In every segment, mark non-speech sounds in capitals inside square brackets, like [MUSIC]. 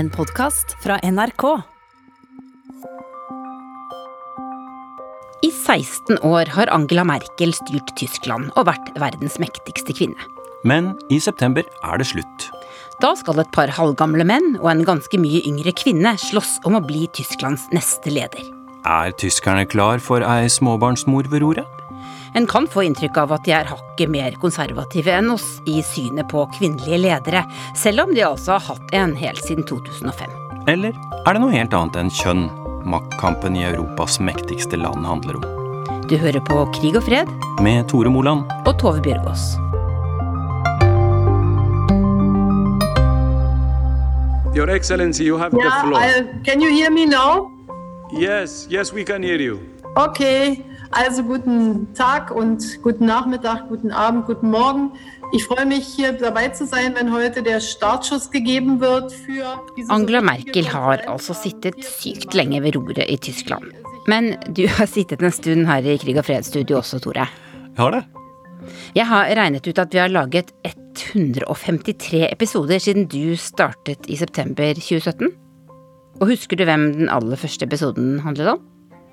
en podkast fra NRK. I 16 år har Angela Merkel styrt Tyskland og vært verdens mektigste kvinne. Men i september er det slutt. Da skal et par halvgamle menn og en ganske mye yngre kvinne slåss om å bli Tysklands neste leder. Er tyskerne klar for ei småbarnsmor ved roret? En kan få inntrykk av at de er hakket mer konservative enn oss i synet på kvinnelige ledere, selv om de altså har hatt en helt siden 2005. Eller er det noe helt annet enn kjønn maktkampen i Europas mektigste land handler om? Du hører på Krig og fred Med Tore Moland. og Tove Bjørgaas. Your Excellency, you have the floor. I, can you hear me now? Yes, yes, we can hear you. Okay, also guten Tag und guten Nachmittag, guten Abend, guten Morgen. Ich freue mich, hier dabei zu sein, wenn heute der Startschuss gegeben wird für Angela Merkel har altså sittet sykt lenge ved roret i Tyskland. Men du har sittet en stund her i Krig og fred-studio også, Tore. Jeg har det. Jeg har regnet ut at vi har laget 153 episoder siden du startet i september 2017. Og husker du hvem den aller første episoden handlet om?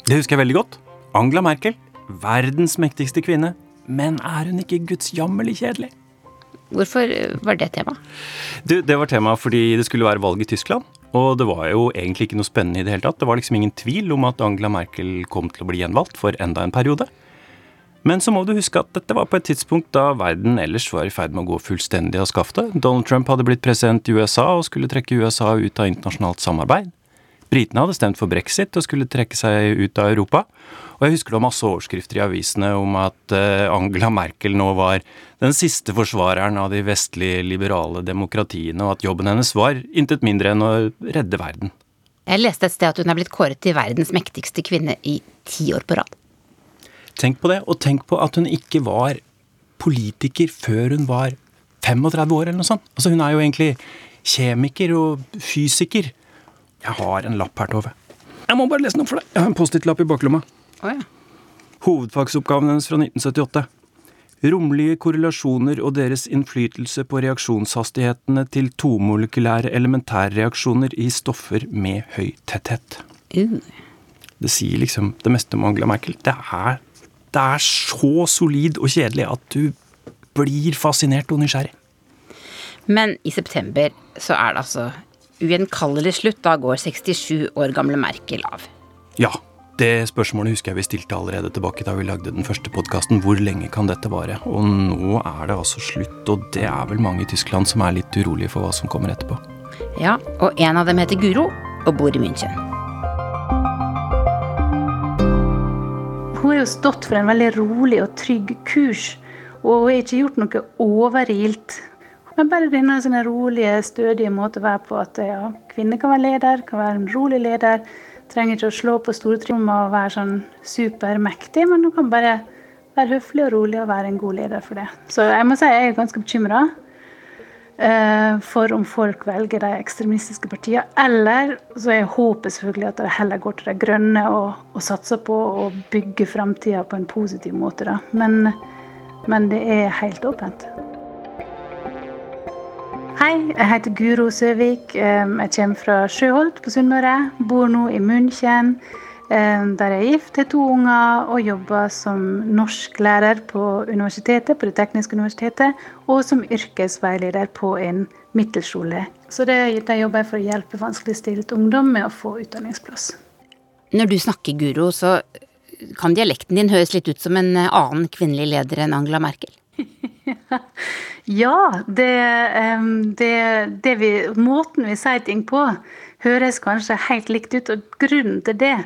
Det husker jeg veldig godt. Angela Merkel. Verdens mektigste kvinne. Men er hun ikke gudsjammerlig kjedelig? Hvorfor eh, var det tema? Du, det var tema fordi det skulle være valg i Tyskland. Og det var jo egentlig ikke noe spennende i det hele tatt. Det var liksom ingen tvil om at Angela Merkel kom til å bli gjenvalgt for enda en periode. Men så må du huske at dette var på et tidspunkt da verden ellers var i ferd med å gå fullstendig av skaftet. Donald Trump hadde blitt president i USA og skulle trekke USA ut av internasjonalt samarbeid. Britene hadde stemt for brexit og skulle trekke seg ut av Europa. Og jeg husker det var masse overskrifter i avisene om at eh, Angela Merkel nå var den siste forsvareren av de vestlige liberale demokratiene, og at jobben hennes var intet mindre enn å redde verden. Jeg leste et sted at hun er blitt kåret til verdens mektigste kvinne i ti år på rad. Tenk på det, og tenk på at hun ikke var politiker før hun var 35 år eller noe sånt. Altså Hun er jo egentlig kjemiker og fysiker. Jeg har en lapp her, Tove. Jeg må bare lese den opp for deg. Jeg har en Post-It-lapp i baklomma. Oh, ja. Hovedfagsoppgaven hennes fra 1978. Romlige korrelasjoner og deres innflytelse på reaksjonshastighetene til tomolekylære elementærreaksjoner i stoffer med høy tetthet. Uh. Det sier liksom det meste om Angela Merkel. Det er, det er så solid og kjedelig at du blir fascinert og nysgjerrig. Men i september så er det altså ugjenkallelig slutt. Da går 67 år gamle Merkel av. Ja, det spørsmålet husker jeg vi stilte allerede tilbake da vi lagde den første podkasten. Hvor lenge kan dette vare? Og nå er det altså slutt, og det er vel mange i Tyskland som er litt urolige for hva som kommer etterpå. Ja, og en av dem heter Guro og bor i München. Hun har jo stått for en veldig rolig og trygg kurs, og hun har ikke gjort noe overilt. Men bare denne sånne rolige, stødige måte å være på. At ja, kvinner kan være leder, kan være en rolig leder. Trenger ikke å slå på stortromma og være sånn supermektig, men hun kan bare være høflig og rolig og være en god leder for det. Så jeg må si jeg er ganske bekymra for om folk velger de ekstremistiske partiene. Eller så er håpet selvfølgelig at de heller går til de grønne og, og satser på å bygge framtida på en positiv måte. Da. Men, men det er helt åpent. Hei, jeg heter Guro Søvik. Jeg kommer fra Sjøholt på Sunnmøre. Bor nå i München, der jeg er gift, har to unger og jobber som norsklærer på universitetet, på Det tekniske universitetet, og som yrkesveileder på en middelskole. Så det, der jobber jeg for å hjelpe vanskeligstilt ungdom med å få utdanningsplass. Når du snakker Guro, så kan dialekten din høres litt ut som en eh, annen kvinnelig leder enn Angela Merkel. [LAUGHS] Ja, det, det, det vi, måten vi sier ting på, høres kanskje helt likt ut. Og grunnen til det,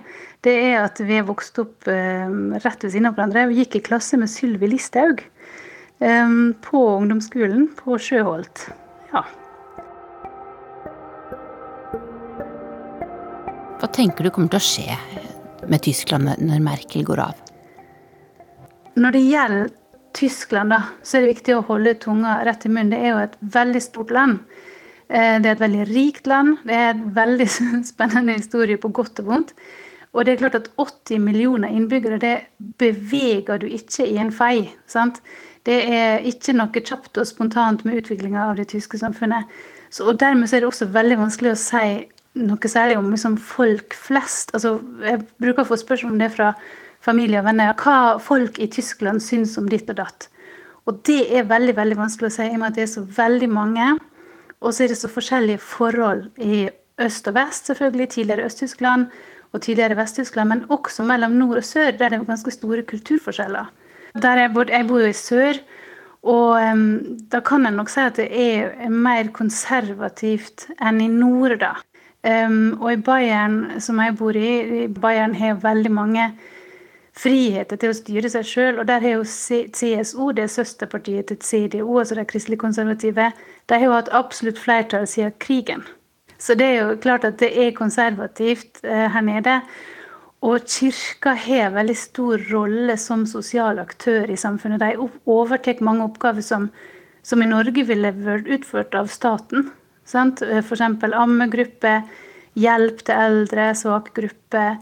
det er at vi er vokst opp rett ved siden av hverandre. Vi gikk i klasse med Sylvi Listhaug på ungdomsskolen på Sjøholt. Ja. Hva tenker du kommer til å skje med Tyskland når Merkel går av? Når det gjelder Tyskland, da, så er det viktig å holde tunga rett i munnen. Det er jo et veldig stort land. Eh, Det er et veldig rikt land. Det er en veldig [LAUGHS] spennende historie på godt og vondt. Og det er klart at 80 millioner innbyggere, det beveger du ikke i en fei. sant? Det er ikke noe kjapt og spontant med utviklinga av det tyske samfunnet. Så, og dermed er det også veldig vanskelig å si noe særlig om liksom, folk flest. Altså, jeg bruker å få spørsmål om det fra familie og venner. Hva folk i Tyskland syns om ditt og datt. Og det er veldig veldig vanskelig å si, i og med at det er så veldig mange. Og så er det så forskjellige forhold i øst og vest, selvfølgelig. Tidligere Øst-Tyskland og tidligere Vest-Tyskland, men også mellom nord og sør, der det er ganske store kulturforskjeller. Der jeg, bor, jeg bor jo i sør, og um, da kan jeg nok si at det er mer konservativt enn i nord, da. Um, og i Bayern, som jeg bor i, Bayern har veldig mange friheter til å styre seg sjøl. Og der har jo CSO, det er søsterpartiet til CDO, altså de kristelig konservative, de har jo hatt absolutt flertall siden krigen. Så det er jo klart at det er konservativt eh, her nede. Og kirka har veldig stor rolle som sosial aktør i samfunnet. De overtar mange oppgaver som, som, i Norge ville vært utført av staten. F.eks. ammegruppe, hjelp til eldre, svake grupper,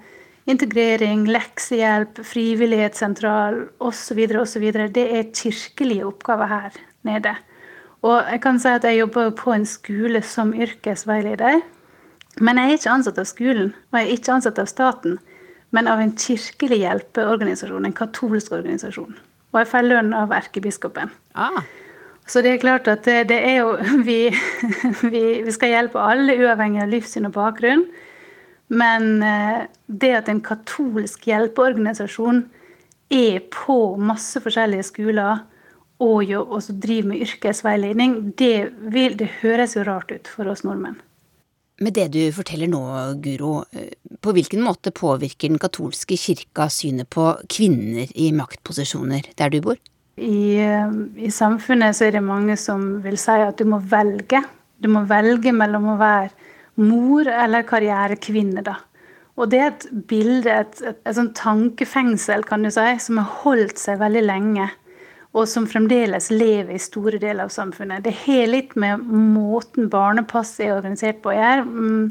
integrering, leksehjelp, frivillighetssentral osv. osv. Det er kirkelige oppgaver her nede. Og jeg kan si at jeg jobber på en skole som yrkesveileder. Men jeg er ikke ansatt av skolen, og jeg er ikke ansatt av staten, men av en kirkelig hjelpeorganisasjon, en katolsk organisasjon. Og jeg får lønn av erkebiskopen. Ah. Så det er klart at det, er jo [LAUGHS] vi, vi, vi, skal hjelpe alle, uavhengig av livssyn og bakgrunn. Men eh, det at en katolsk hjelpeorganisasjon er på masse forskjellige skoler, og, jo, og driver med yrkesveiledning, det, vil, det høres jo rart ut for oss nordmenn. Med det du forteller nå, Guro, eh, på hvilken måte påvirker den katolske kirka synet på kvinner i maktposisjoner der du bor? I, eh, I, samfunnet så er det mange som vil si at du må velge. Du må velge mellom å være mor eller karrierekvinne, da. Og det er et bilde, et, et, et sånn tankefengsel, kan du si, som har holdt seg veldig lenge og som fremdeles lever i store deler av samfunnet. Det har litt med måten barnepass er organisert på å gjøre. Mm,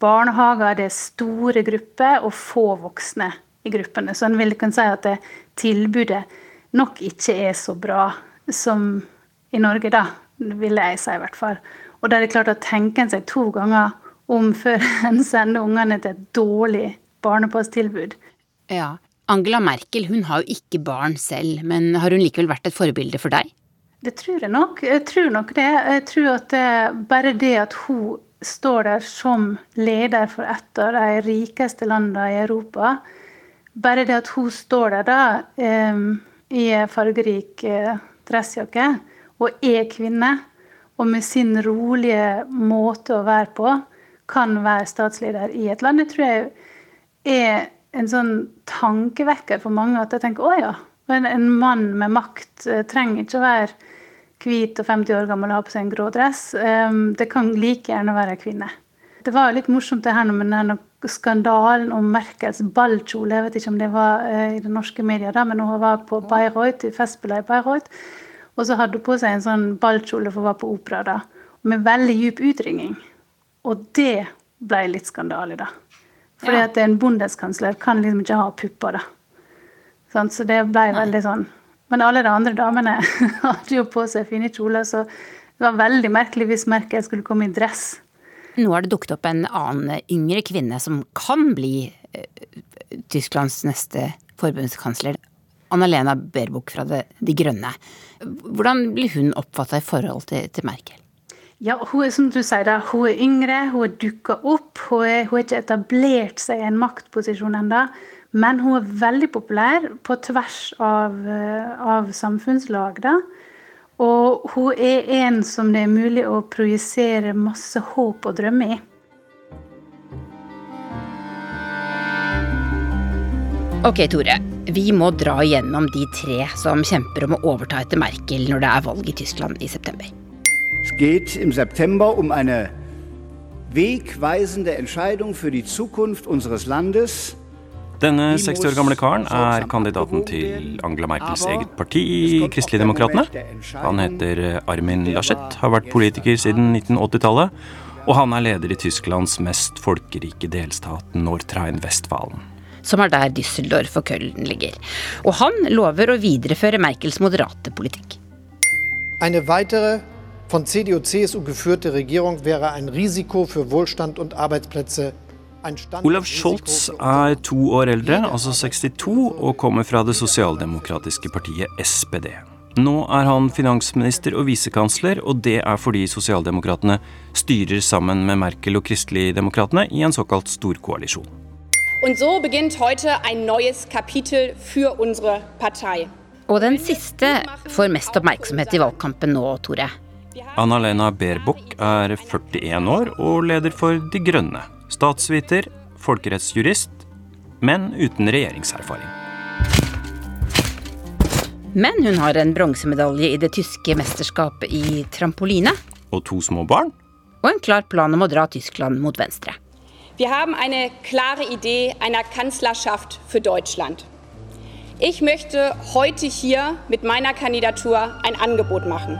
barnehager det er store grupper og få voksne i gruppene. Så en vil kunne si at det, tilbudet nok ikke er så bra som i Norge, da. Ville jeg si, i hvert fall. Og da er det klart å tenke en seg to ganger om før [LAUGHS] en sender ungene til et dårlig barnepasstilbud. Ja, Angela Merkel hun har jo ikke barn selv, men har hun likevel vært et forbilde for deg? Det tror jeg nok. Jeg tror nok det. Jeg tror at det, bare det at hun står der som leder for et av de rikeste landene i Europa Bare det at hun står der da eh, i fargerik eh, dressjakke og er kvinne, og med sin rolige måte å være på, kan være statsleder i et land, det tror jeg er en sånn tankevekker for mange at jeg tenker å ja, en, mann med makt uh, trenger ikke å være hvit og 50 år gammel og ha på seg en grå dress. Um, det kan like gjerne være ei kvinne. Det var litt morsomt det her med denne skandalen om Merkels ballkjole. Jeg vet ikke om det var uh, i det norske media, da, men hun var på Bayreuth, i festspillene i Bayreuth. Og så hadde hun på seg en sånn ballkjole for å være på opera, da, med veldig djup utringning. Og det ble litt skandale, da. Fordi ja. at en bondeskansler kan liksom ikke ha pupper, da. Sånn, så det ble veldig sånn. Men alle de andre damene [LAUGHS] hadde jo på seg fine kjoler, så det var veldig merkelig hvis Merkel skulle komme i dress. Nå har det dukket opp en annen yngre kvinne som kan bli uh, Tysklands neste forbundskansler. Anna-Lena Baerbock fra De Grønne. Hvordan blir hun oppfatta i forhold til, til Merkel? Ja, hun er som du sier, da, hun er yngre, hun har dukka opp. Hun har ikke etablert seg i en maktposisjon ennå. Men hun er veldig populær på tvers av, eh, av samfunnslag. da. Og hun er en som det er mulig å projisere masse håp og drømmer i. Ok, Tore. Vi må dra igjennom de tre som kjemper om å overta etter Merkel når det er valg i Tyskland i september. Es geht im September um eine wegweisende Entscheidung für die Zukunft unseres Landes. Denne 60 år gamle karen er kandidaten til Angela Merkels eget parti, Kristeligdemokratene. Han heter Armin Laschet, har vært politiker siden 1980-tallet, og han er leder i Tysklands mest folkerike delstat, Nordrhein-Westfalen. Som er der Düsseldorf og Köln ligger. Og han lover å videreføre Merkels moderate politikk. Eine weitere von CDU-CSU geführte Regierung wäre ein Risiko für Wohlstand und Arbeitsplätze. Olav Scholz er to år eldre, altså 62, og kommer fra det sosialdemokratiske partiet SPD. Nå er han finansminister og visekansler, og det er fordi sosialdemokratene styrer sammen med Merkel og Kristeligdemokratene i en såkalt storkoalisjon. Und so beginnt heute ein neues Kapitel für unsere Partei. Og den siste får mest oppmerksomhet i valgkampen nå, Tore. Anna-Lena Baerbock er 41 år og leder for De Grønne. Statsviter, folkerettsjurist, men uten regjeringserfaring. Men hun har en bronsemedalje i det tyske mesterskapet i trampoline. Og to små barn. Og en klar plan om å dra Tyskland mot venstre. Wir haben eine klare Idee einer Kanzlerschaft für Deutschland. Ich möchte heute hier mit meiner Kandidatur ein Angebot machen.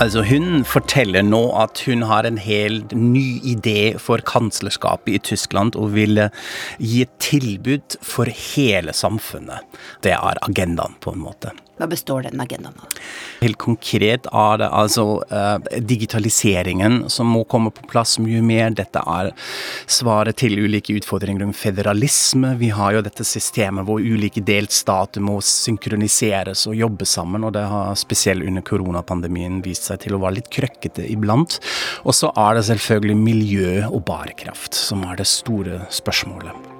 Altså Hun forteller nå at hun har en helt ny idé for kanslerskapet i Tyskland og vil gi et tilbud for hele samfunnet. Det er agendaen, på en måte. Hva består den agendaen av? Helt konkret er det altså uh, digitaliseringen som må komme på plass mye mer. Dette er svaret til ulike utfordringer om federalisme. Vi har jo dette systemet hvor ulike delstater må synkroniseres og jobbe sammen, og det har spesielt under koronapandemien vist seg til å være litt krøkkete iblant. Og så er det selvfølgelig miljø og bærekraft som er det store spørsmålet.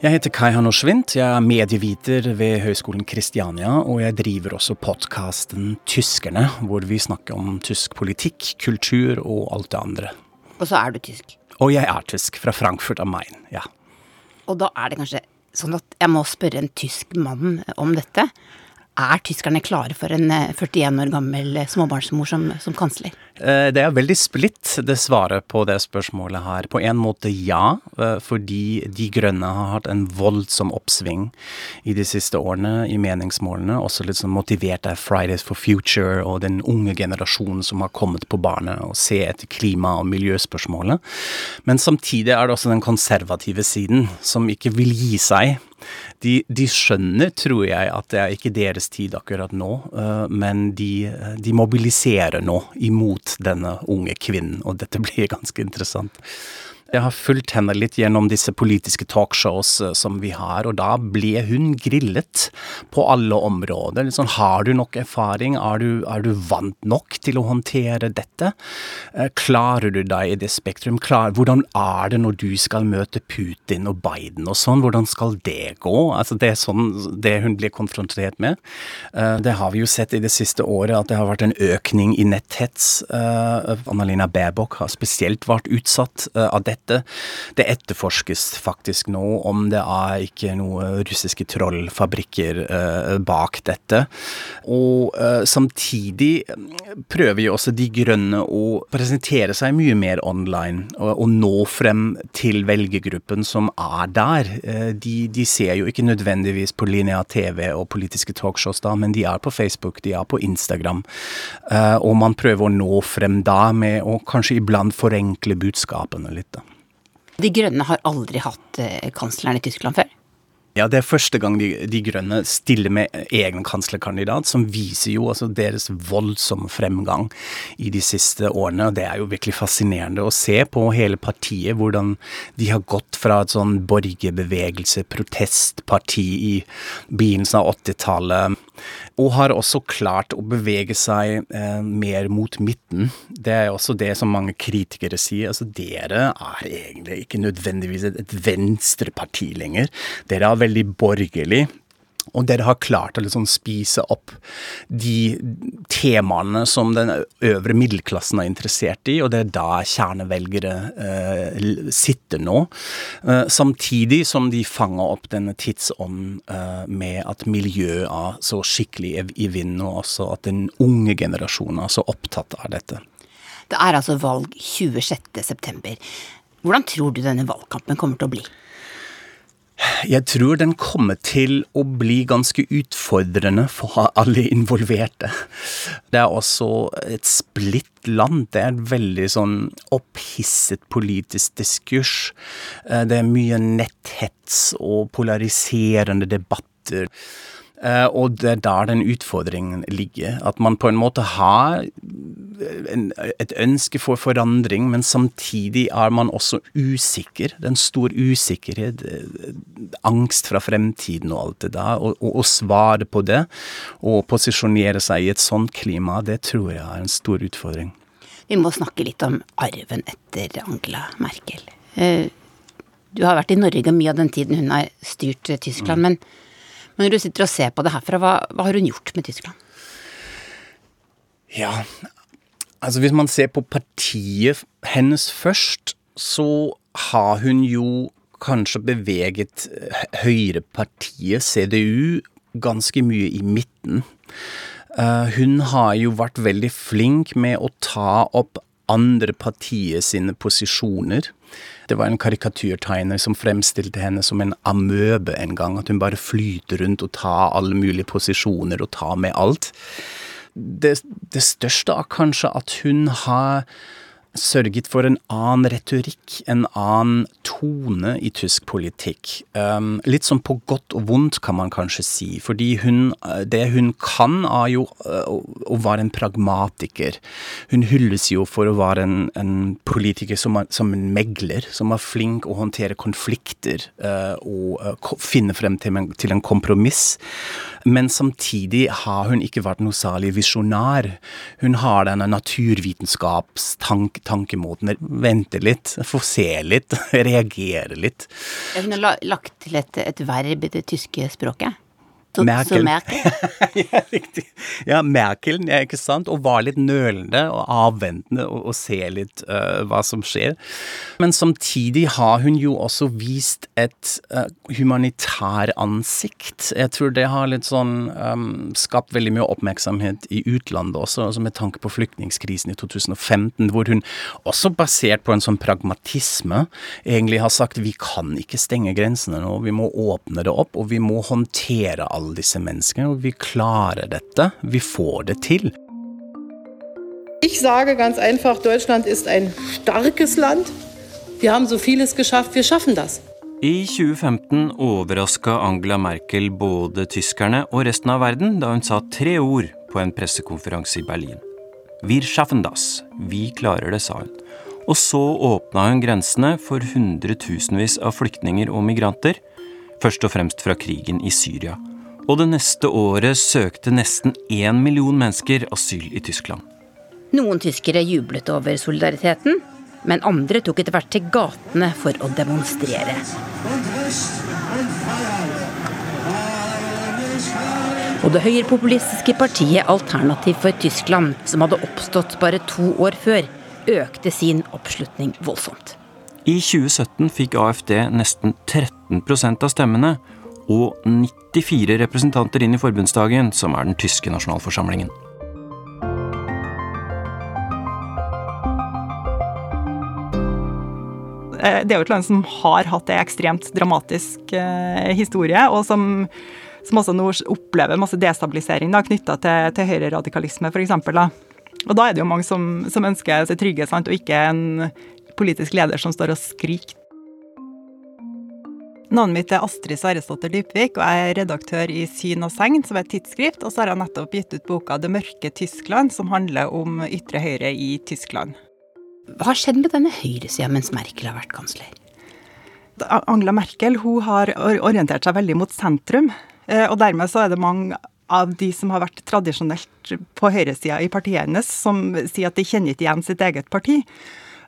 Jeg heter Kai Hanno Schwint, jeg er medieviter ved Høgskolen Kristiania, og jeg driver også podkasten Tyskerne, hvor vi snakker om tysk politikk, kultur og alt det andre. Og så er du tysk? Og jeg er tysk, fra Frankfurt am Main, ja. Og da er det kanskje sånn at jeg må spørre en tysk mann om dette. Er tyskerne klare for en 41 eh, år gammel eh, småbarnsmor som, som kansler? Eh, det er veldig splitt, det svaret på det spørsmålet her. På en måte ja, fordi De Grønne har hatt en voldsom oppsving i de siste årene i meningsmålene. Også litt sånn motivert av Fridays for Future og den unge generasjonen som har kommet på barnet og se etter klima- og miljøspørsmålet. Men samtidig er det også den konservative siden, som ikke vil gi seg de, de, skjønner, tror jeg, at det er ikke deres tid akkurat nå, uh, men de, de, mobiliserer nå imot denne unge kvinnen, og dette blir ganske interessant. Jeg har fulgt henne litt gjennom disse politiske talkshows eh, som vi har, og da ble hun grillet på alle områder. Liksom, har du nok erfaring? Er du, er du, vant nok til å håndtere dette? Eh, klarer du deg i det spektrum? Klar, hvordan er det når du skal møte Putin og Biden og sånn? Hvordan skal det gå? Altså, det er sånn det hun blir konfrontert med. Eh, det har vi jo sett i det siste året, at det har vært en økning i netthets. Annalena Baerbock har spesielt vært utsatt av dette dette. Det etterforskes faktisk nå om det er ikke noen russiske trollfabrikker eh, bak dette. Og eh, samtidig prøver jo også De Grønne å presentere seg mye mer online, og, og nå frem til velgergruppen som er der. Eh, de, de, ser jo ikke nødvendigvis på linja TV og politiske talkshows da, men de er på Facebook, de er på Instagram. og man prøver å nå frem da med å kanskje iblant forenkle budskapene litt. da. De Grønne har aldri hatt eh, kansleren i Tyskland før? Ja, det er første gang de, de Grønne stiller med egen kanslerkandidat, som viser jo altså deres voldsomme fremgang i de siste årene. og Det er jo virkelig fascinerende å se på hele partiet, hvordan de har gått fra et sånn borgerbevegelse, protestparti i begynnelsen av 80-tallet og har også klart å bevege seg eh, mer mot midten. Det er også det som mange kritikere sier. Altså, dere er egentlig ikke nødvendigvis et, et venstreparti lenger. Dere er veldig borgerlig. Og dere har klart å liksom spise opp de temaene som den øvre middelklassen er interessert i, og det er da kjernevelgere eh, sitter nå. Eh, samtidig som de fanger opp denne tidsånden eh, med at miljøet er så skikkelig i vinden, og også at den unge generasjonen er så opptatt av dette. Det er altså valg 26.9. Hvordan tror du denne valgkampen kommer til å bli? Jeg tror den kommer til å bli ganske utfordrende for alle involverte. Det er også et splitt land. Det er et veldig sånn opphisset politisk diskurs. Eh, det er mye netthets og polariserende debatter. Uh, og det er der den utfordringen ligger. At man på en måte har en, et ønske for forandring, men samtidig er man også usikker. Det er en stor usikkerhet, uh, angst fra fremtiden og alt det der. Og, og, og svare på det, og posisjonere seg i et sånt klima, det tror jeg er en stor utfordring. Vi må snakke litt om arven etter Angela Merkel. Du har vært i Norge mye av den tiden hun har styrt Tyskland, mm. men men når du sitter og ser på det herfra, hva, hva har hun gjort med Tyskland? Ja, altså hvis man ser på partiet hennes først, så har hun jo kanskje beveget eh, høyrepartiet, CDU, ganske mye i midten. Uh, hun har jo vært veldig flink med å ta opp andre partier sine posisjoner. Det var en karikaturtegner som fremstilte henne som en amøbe en gang. At hun bare flyter rundt og tar alle mulige posisjoner og tar med alt. Det, det største er kanskje at hun har sørget for en annen retorikk, en annen tone i tysk politikk. Um, litt som på godt og vondt, kan man kanskje si. Fordi hun, det hun kan, er jo uh, å være en pragmatiker. Hun hylles jo for å være en, en politiker som, er, som, en megler, som er flink å håndtere konflikter uh, og finne frem til til en kompromiss. Men samtidig har hun ikke vært noe særlig visjonær. Hun har denne naturvitenskapstankemåten. Vente litt, få se litt, [LAUGHS] reagere litt. Hun har lagt til et, et verb i det tyske språket? Så, Merkel. Så Merkel. [LAUGHS] ja, riktig. Ja, Merkel, ja, ikke sant. Og var litt nølende og avventende og, og se litt uh, hva som skjer. Men samtidig har hun jo også vist et uh, humanitær ansikt. Jeg tror det har litt sånn um, skapt veldig mye oppmerksomhet i utlandet også, altså med tanke på flyktningkrisen i 2015, hvor hun også basert på en sånn pragmatisme egentlig har sagt vi kan ikke stenge grensene nå, vi må åpne det opp, og vi må håndtere alt alle disse menneskene, og vi klarer dette. Vi får det til. Ich sage ganz einfach, Deutschland ist ein starkes Land. Wir haben so vieles geschafft, wir schaffen das. I 2015 overraska Angela Merkel både tyskerne og resten av verden da hun sa tre ord på en pressekonferanse i Berlin. Wir schaffen das. Vi klarer det, sa hun. Og så åpna hun grensene for hundretusenvis av flyktninger og migranter, først og fremst fra krigen i Syria og det neste året søkte nesten én million mennesker asyl i Tyskland. Noen tyskere jublet over solidariteten, men andre tok etter hvert til gatene for å demonstrere. Og det høyrepopulistiske partiet Alternativ for Tyskland, som hadde oppstått bare to år før, økte sin oppslutning voldsomt. I 2017 fikk AFD nesten 13% av stemmene, og 94 representanter inn i forbundsdagen, som er den tyske nasjonalforsamlingen. Eh, det er jo et land som har hatt en ekstremt dramatisk eh, historie, og som, som, også nå opplever masse destabilisering knytta til, til høyreradikalisme, f.eks. Og da er det jo mange som, som ønsker seg trygge, sant, og ikke en politisk leder som står og skriker Navnet mitt er Astrid Sverresdatter Dybvik, og jeg er redaktør i Syn og Segn, som er et tidsskrift. Og så har jeg nettopp gitt ut boka 'Det mørke Tyskland', som handler om ytre høyre i Tyskland. Hva har skjedd med denne høyresida mens Merkel har vært kansler? Angela Merkel hun har orientert seg veldig mot sentrum. Eh, og dermed så er det mange av de som har vært tradisjonelt på høyresida i partiet hennes, som sier at de kjenner ikke igjen sitt eget parti.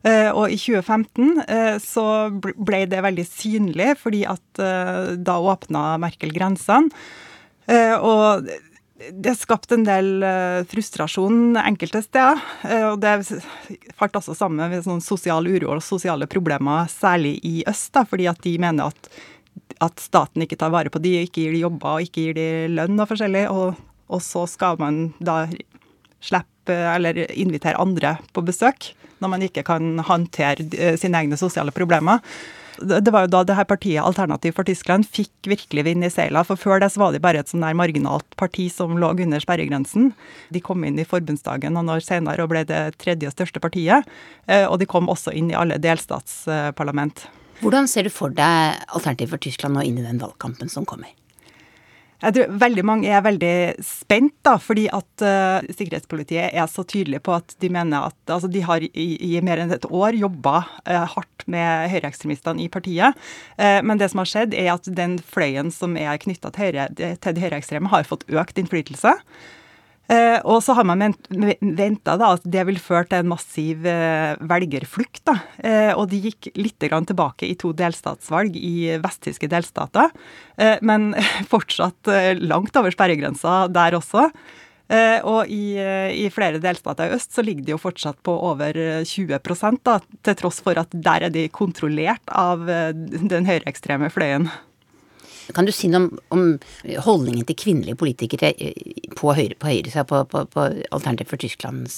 Eh, og i 2015 eh, så ble det veldig synlig, fordi at eh, da åpna Merkel grensene. Og det skapte en del frustrasjon enkelte steder. Og det falt også sammen med sånn sosial uro og sosiale problemer, særlig i øst, da, fordi at de mener at, at staten ikke tar vare på de, ikke gir de jobber og ikke gir de lønn og forskjellig. Og, og så skal man da slippe eller invitere andre på besøk når man ikke kan håndtere eh, sine egne sosiale problemer. Det var jo da det her partiet Alternativ for Tyskland fikk virkelig vind i seila. For før det var de bare et sånn der marginalt parti som lå under sperregrensen. De kom inn i forbundsdagen noen år senere og ble det tredje største partiet. Eh, og de kom også inn i alle delstatsparlament. Hvordan ser du for deg Alternativ for Tyskland nå inn i den valgkampen som kommer? Jeg tror veldig mange er veldig spent, da, fordi at uh, sikkerhetspolitiet er så tydelige på at de mener at altså, de har i, i mer enn et år jobba uh, hardt med høyreekstremistene i partiet. Uh, men det som har skjedd, er at den fløyen som er knytta til, høyre, til de høyreekstreme, har fått økt innflytelse. Eh, og så har man venta at det vil føre til en massiv eh, velgerflukt. Da. Eh, og de gikk litt tilbake i to delstatsvalg i vesttyske delstater, men [LAUGHS] fortsatt langt over sperregrensa der også. Og i, i, flere delstater i øst så ligger de jo fortsatt på over 20 da, til tross for at der er de kontrollert av den høyreekstreme fløyen. Kan du si noe om, om holdningen til kvinnelige politikere på høyre, på høyresida, på, på, på Alternativ for Tysklands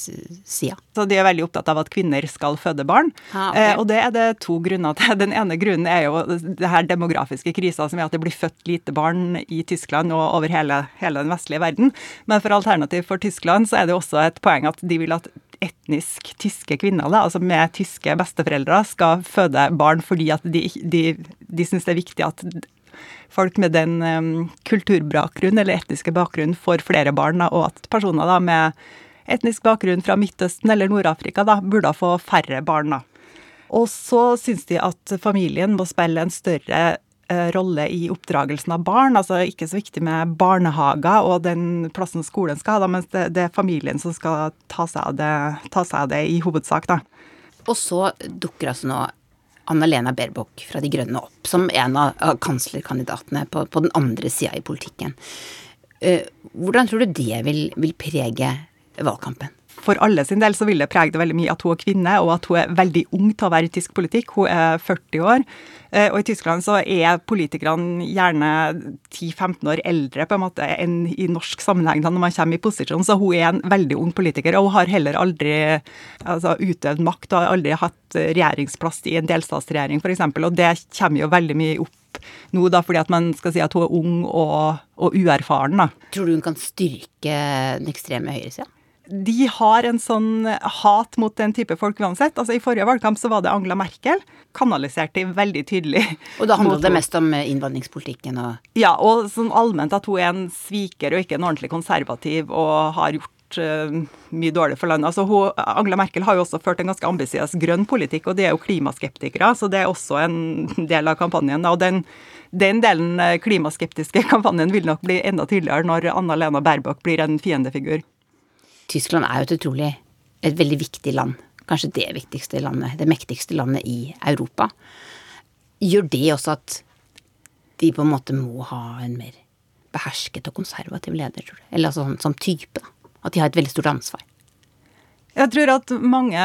sida? Så De er veldig opptatt av at kvinner skal føde barn. ha, okay. eh, og det er det to grunner til. [LAUGHS] Den ene grunnen er jo det her demografiske krisa som er at det blir født lite barn i Tyskland og over hele, hele den vestlige verden. Men for Alternativ for Tyskland så er det også et poeng at de vil at etnisk tyske kvinner, da, altså med tyske besteforeldre, skal føde barn fordi at de, de, de syns det er viktig at folk med den um, kulturbakgrunn eller etniske bakgrunn får flere barn, da, og at personer da med etnisk bakgrunn fra Midtøsten eller Nord-Afrika da burde få færre barn. da. Og så syns de at familien må spille en større uh, rolle i oppdragelsen av barn. Altså ikke så viktig med barnehager og den plassen skolen skal ha, da, mens det, det, er familien som skal ta seg av det, seg av det i hovedsak. da. Og så dukker altså nå Anna-Lena Baerbock fra De Grønne opp som en av kanslerkandidatene på, på, den andre sida i politikken. Eh, hvordan tror du det vil, vil prege valgkampen? For alle sin del så vil det prege det veldig mye at hun er kvinne, og at hun er veldig ung til å være i tysk politikk. Hun er 40 år. Eh, og i Tyskland så er politikerne gjerne 10-15 år eldre på en måte enn i norsk sammenheng da når man kommer i posisjon, så hun er en veldig ung politiker. Og hun har heller aldri altså, utøvd makt og har aldri hatt regjeringsplass i en delstatsregjering f.eks. Og det kommer jo veldig mye opp nå, da, fordi at man skal si at hun er ung og, og uerfaren. da. Tror du hun kan styrke den ekstreme høyresida? De har en sånn hat mot den type folk uansett. Altså I forrige valgkamp så var det Angela Merkel. Kanaliserte veldig tydelig. Og da handlet det mest om eh, innvandringspolitikken og Ja, og sånn allment at hun er en sviker og ikke en ordentlig konservativ og har gjort uh, mye dårlig for landet. Altså hun, Angela Merkel har jo også ført en ganske ambisiøs grønn politikk, og de er jo klimaskeptikere, så det er også en del av kampanjen. Og den, den delen eh, klimaskeptiske [LAUGHS] kampanjen vil nok bli enda tydeligere når Anna-Lena Baerbock blir en fiendefigur. Tyskland er jo et utrolig et veldig viktig land. Kanskje det viktigste landet, det mektigste landet i Europa. Gjør det også at de på en måte må ha en mer behersket og konservativ leder, tror du? Eller altså sånn som type, da. At de har et veldig stort ansvar. Jeg tror at mange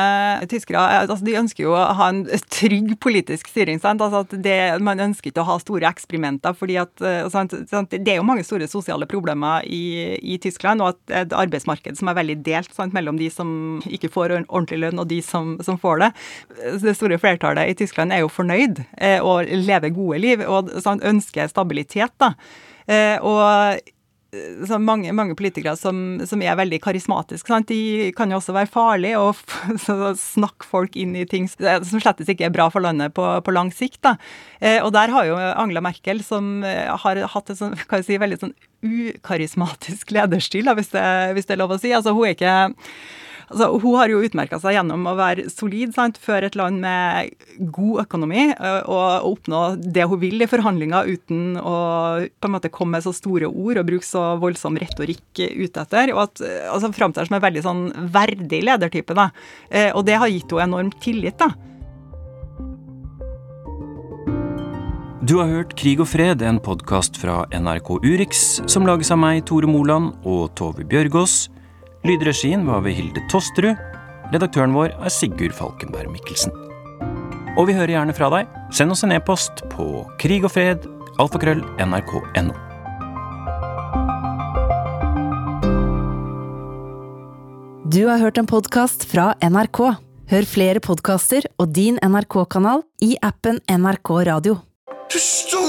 tyskere altså de ønsker jo å ha en trygg politisk styring. Sant? Altså at det, man ønsker ikke å ha store eksperimenter. fordi at eh, sant, sant? Det er jo mange store sosiale problemer i, i, Tyskland, og at et arbeidsmarked som er veldig delt mellom de som ikke får ordentlig lønn, og de som, som, får det. Det store flertallet i Tyskland er jo fornøyd eh, og lever gode liv og ønsker stabilitet. da. Eh, og mange, mange, politikere som, som, er veldig karismatiske. De kan jo også være farlige og [LAUGHS] snakke folk inn i ting som slett ikke er bra for landet på, på lang sikt. Da. Eh, og der har jo Angela Merkel, som eh, har hatt en sånn, si, veldig sånn ukarismatisk lederstil, da, hvis, det, hvis det er lov å si. Altså, hun er ikke Altså, hun har jo utmerka seg gjennom å være solid, sant? føre et land med god økonomi og, og oppnå det hun vil i forhandlinger uten å på en måte komme med så store ord og bruke så voldsom retorikk ute etter. Og at altså, framstår som en veldig sånn verdig ledertype. da. Eh, og det har gitt henne enorm tillit. da. Du har hørt Krig og fred, en podkast fra NRK Urix, som lages av meg, Tore Moland, og Tove Bjørgaas. Lydregien var ved Hilde Tosterud. Redaktøren vår er Sigurd Falkenberg Mikkelsen. Og vi hører gjerne fra deg. Send oss en e-post på krig og fred, alfakrøll, nrk.no. Du har hørt en podkast fra NRK. Hør flere podkaster og din NRK-kanal i appen NRK Radio. Du alpakka!